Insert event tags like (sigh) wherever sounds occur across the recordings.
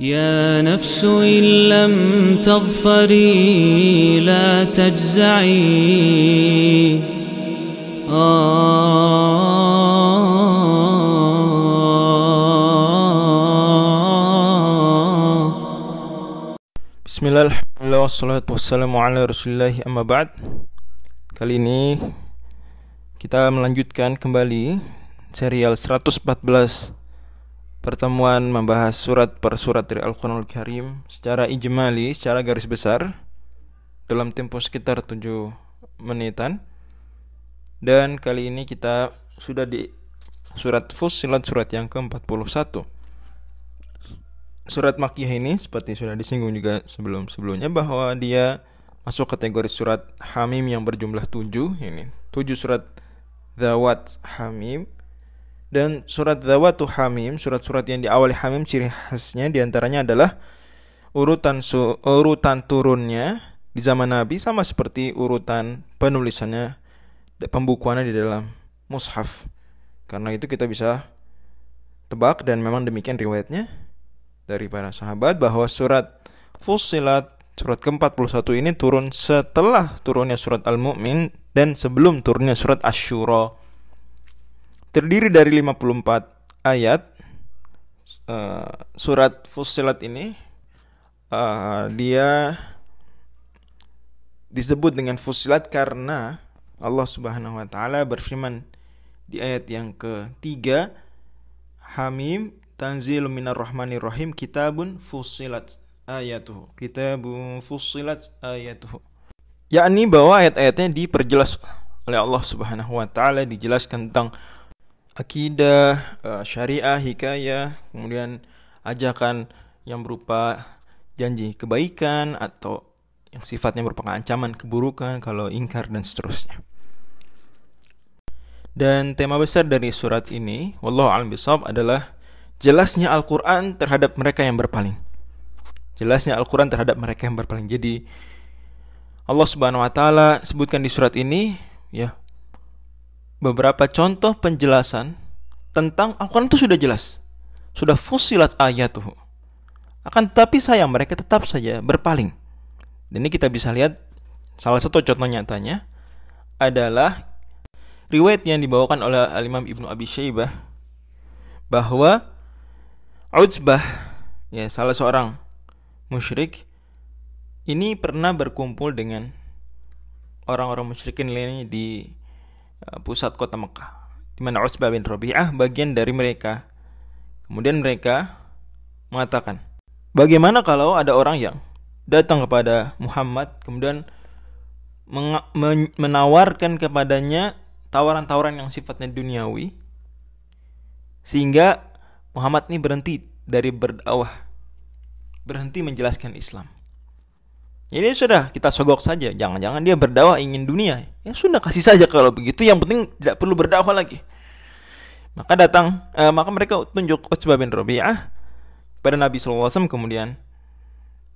يا نفس إن لم تظفري لا تجزعي Bismillah, alhamdulillah, wassalatu wassalamu ala rasulillahi amma ba'd Kali ini kita melanjutkan kembali serial 114 pertemuan membahas surat per surat dari Al-Quran Al-Karim secara ijmali, secara garis besar dalam tempo sekitar 7 menitan. Dan kali ini kita sudah di surat Fussilat surat yang ke-41 Surat Makkiyah ini seperti sudah disinggung juga sebelum-sebelumnya bahwa dia masuk kategori surat Hamim yang berjumlah 7 ini. 7 surat Zawat Hamim dan surat Zawatu Hamim surat-surat yang diawali Hamim ciri khasnya di antaranya adalah urutan su, urutan turunnya di zaman Nabi sama seperti urutan penulisannya pembukuannya di dalam mushaf karena itu kita bisa tebak dan memang demikian riwayatnya dari para sahabat bahwa surat Fussilat surat ke-41 ini turun setelah turunnya surat Al-Mu'min dan sebelum turunnya surat Asy-Syura. Terdiri dari 54 ayat. Uh, surat Fussilat ini uh, dia disebut dengan Fussilat karena Allah Subhanahu wa taala berfirman di ayat yang ketiga Hamim Tanzil minar rahmanir rahim kitabun fussilat ayatuhu. Kitabun fussilat ayatuhu. Yakni bahwa ayat-ayatnya diperjelas oleh Allah Subhanahu wa taala dijelaskan tentang akidah, eh, syariah, hikayah, kemudian ajakan yang berupa janji kebaikan atau yang sifatnya merupakan ancaman keburukan kalau ingkar dan seterusnya. Dan tema besar dari surat ini, wallahu a'lam bishawab adalah jelasnya Al-Quran terhadap mereka yang berpaling. Jelasnya Al-Quran terhadap mereka yang berpaling. Jadi Allah Subhanahu Wa Taala sebutkan di surat ini, ya beberapa contoh penjelasan tentang Al-Quran itu sudah jelas, sudah fusilat ayat tuh. Akan tetapi sayang mereka tetap saja berpaling. Dan ini kita bisa lihat salah satu contoh nyatanya adalah riwayat yang dibawakan oleh Al-Imam Ibnu Abi Syaibah bahwa Utsbah ya salah seorang musyrik ini pernah berkumpul dengan orang-orang musyrikin lainnya di pusat kota Mekah di mana Utsbah bin Rabi'ah bagian dari mereka. Kemudian mereka mengatakan, "Bagaimana kalau ada orang yang datang kepada Muhammad kemudian menawarkan kepadanya tawaran-tawaran yang sifatnya duniawi sehingga Muhammad ini berhenti dari berdakwah, berhenti menjelaskan Islam. Jadi sudah kita sogok saja, jangan-jangan dia berdakwah ingin dunia. Ya sudah kasih saja kalau begitu, yang penting tidak perlu berdakwah lagi. Maka datang, eh, maka mereka tunjuk Utsbah bin Rabi'ah pada Nabi SAW kemudian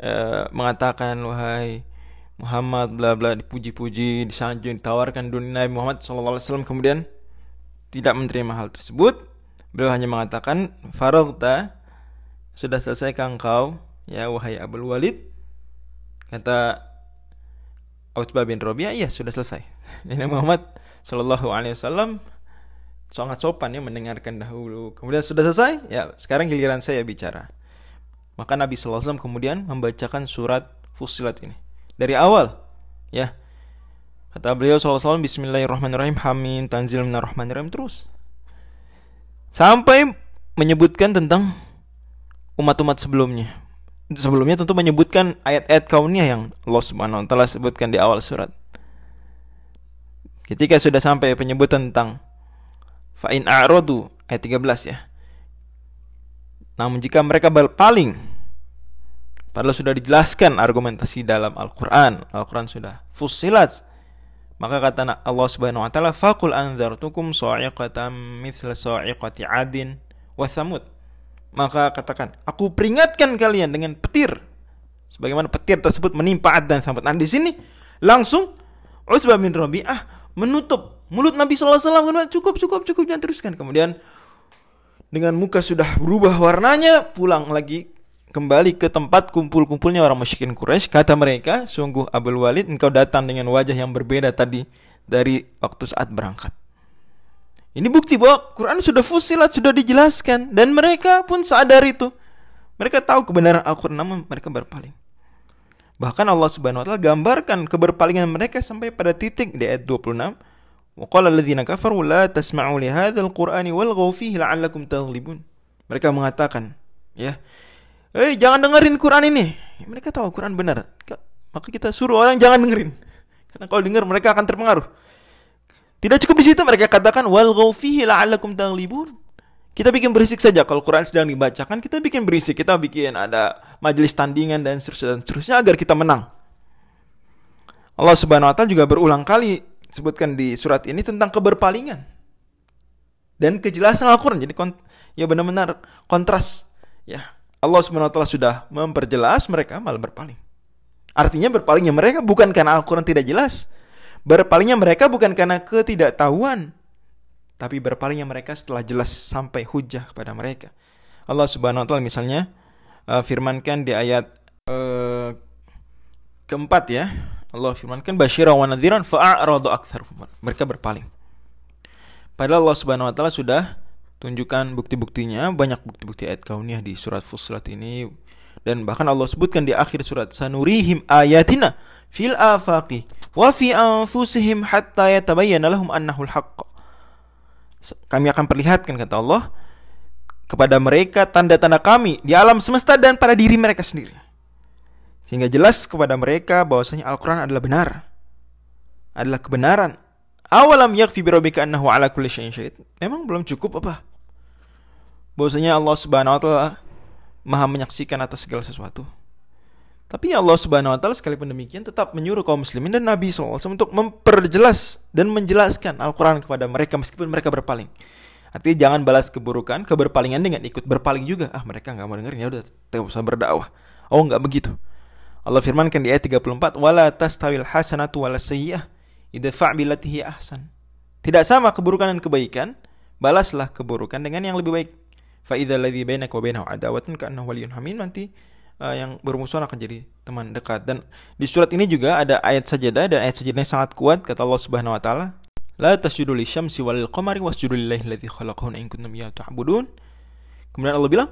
eh, mengatakan wahai Muhammad bla bla dipuji-puji, disanjung, ditawarkan dunia Nabi Muhammad SAW kemudian tidak menerima hal tersebut Beliau hanya mengatakan, Farogta, sudah selesai engkau, ya wahai Abul Walid? Kata Utbah bin Robiah, iya sudah selesai. (laughs) Ini Muhammad Shallallahu Alaihi Wasallam sangat sopan ya mendengarkan dahulu. Kemudian sudah selesai, ya sekarang giliran saya bicara. Maka Nabi Sallallahu Alaihi Wasallam kemudian membacakan surat Fusilat ini dari awal, ya. Kata beliau Sallallahu Alaihi Wasallam, Bismillahirrahmanirrahim, Hamim, Tanzil Minarrahmanirrahim terus sampai menyebutkan tentang umat-umat sebelumnya. Sebelumnya tentu menyebutkan ayat-ayat kauniyah yang Allah Subhanahu wa taala sebutkan di awal surat. Ketika sudah sampai penyebutan tentang fa'in a'radu ayat 13 ya. Namun jika mereka berpaling padahal sudah dijelaskan argumentasi dalam Al-Qur'an, Al-Qur'an sudah fusilat maka kata Allah Subhanahu wa taala, "Faqul anzartukum sa'iqatan mithla sa'iqati 'adin wa samud." Maka katakan, "Aku peringatkan kalian dengan petir." Sebagaimana petir tersebut menimpa Ad dan Samud. Nah, di sini langsung Utsbah bin Rabi'ah menutup mulut Nabi alaihi wasallam cukup cukup cukup jangan teruskan. Kemudian dengan muka sudah berubah warnanya pulang lagi kembali ke tempat kumpul-kumpulnya orang musyrikin Quraisy. Kata mereka, sungguh Abul Walid engkau datang dengan wajah yang berbeda tadi dari waktu saat berangkat. Ini bukti bahwa Quran sudah fusilat, sudah dijelaskan dan mereka pun sadar itu. Mereka tahu kebenaran Al-Quran namun mereka berpaling. Bahkan Allah Subhanahu wa taala gambarkan keberpalingan mereka sampai pada titik di ayat 26. Wa qala alladziina kafaru la tasma'u li hadzal qur'ani walghaw fihi la'allakum taghlibun. Mereka mengatakan, ya. Eh, jangan dengerin Quran ini. Mereka tahu Quran benar. Maka kita suruh orang jangan dengerin. Karena kalau dengar mereka akan terpengaruh. Tidak cukup di situ mereka katakan wal fihi la'allakum taghlibun. Kita bikin berisik saja kalau Quran sedang dibacakan, kita bikin berisik, kita bikin ada majelis tandingan dan seterusnya dan seterusnya agar kita menang. Allah Subhanahu wa taala juga berulang kali sebutkan di surat ini tentang keberpalingan dan kejelasan Al-Qur'an. Jadi ya benar-benar kontras ya. Allah Subhanahu wa taala sudah memperjelas mereka malah berpaling. Artinya berpalingnya mereka bukan karena Al-Qur'an tidak jelas, Berpalingnya mereka bukan karena ketidaktahuan, tapi berpalingnya mereka setelah jelas sampai hujah kepada mereka. Allah Subhanahu wa taala misalnya uh, firmankan di ayat uh, keempat ya. Allah firmankan basyira wa nadhiran fa'aradu aktsar. Mereka berpaling. Padahal Allah Subhanahu wa taala sudah tunjukkan bukti-buktinya, banyak bukti-bukti ayat kauniyah di surat Fussilat ini dan bahkan Allah sebutkan di akhir surat sanurihim ayatina fil afaqi wa fi anfusihim hatta yatabayyana lahum annahu haqq. Kami akan perlihatkan kata Allah kepada mereka tanda-tanda kami di alam semesta dan pada diri mereka sendiri. Sehingga jelas kepada mereka bahwasanya Al-Qur'an adalah benar. Adalah kebenaran. Awalam yakfi birabbika annahu ala kulli syai'in. Memang belum cukup apa? Bahwasanya Allah Subhanahu wa taala Maha menyaksikan atas segala sesuatu. Tapi Allah Subhanahu wa taala sekalipun demikian tetap menyuruh kaum muslimin dan Nabi SAW untuk memperjelas dan menjelaskan Al-Qur'an kepada mereka meskipun mereka berpaling. Artinya jangan balas keburukan, keberpalingan dengan ikut berpaling juga. Ah, mereka nggak mau dengerin ya udah tidak usah berdakwah. Oh, nggak begitu. Allah firmankan di ayat 34, "Wala tastawil hasanatu wala sayyi'ah idfa' billati ahsan." Tidak sama keburukan dan kebaikan, balaslah keburukan dengan yang lebih baik. Fa idza ladzi bainaka wa bainahu adawatun ka'annahu waliyyun hamim nanti uh, yang bermusuhan akan jadi teman dekat. Dan di surat ini juga ada ayat sajadah dan ayat sajadahnya sangat kuat kata Allah Subhanahu wa taala, "La tasjudu lisyamsi walil qamari wasjudu lillahi alladzi khalaqahunna in kuntum ta'budun." Kemudian Allah bilang,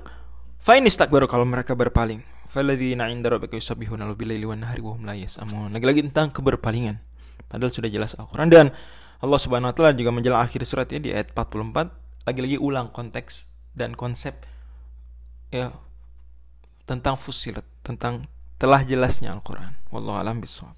"Fa in istakbaru kalau mereka berpaling, falladzina 'inda rabbika yusabbihuna bil-laili wan nahari wa hum la yas'amun." Lagi-lagi tentang keberpalingan. Padahal sudah jelas Al-Qur'an dan Allah Subhanahu wa taala juga menjelang akhir suratnya di ayat 44 lagi-lagi ulang konteks dan konsep ya tentang fusilat, tentang telah jelasnya Al-Quran. Wallahu alam bisawab.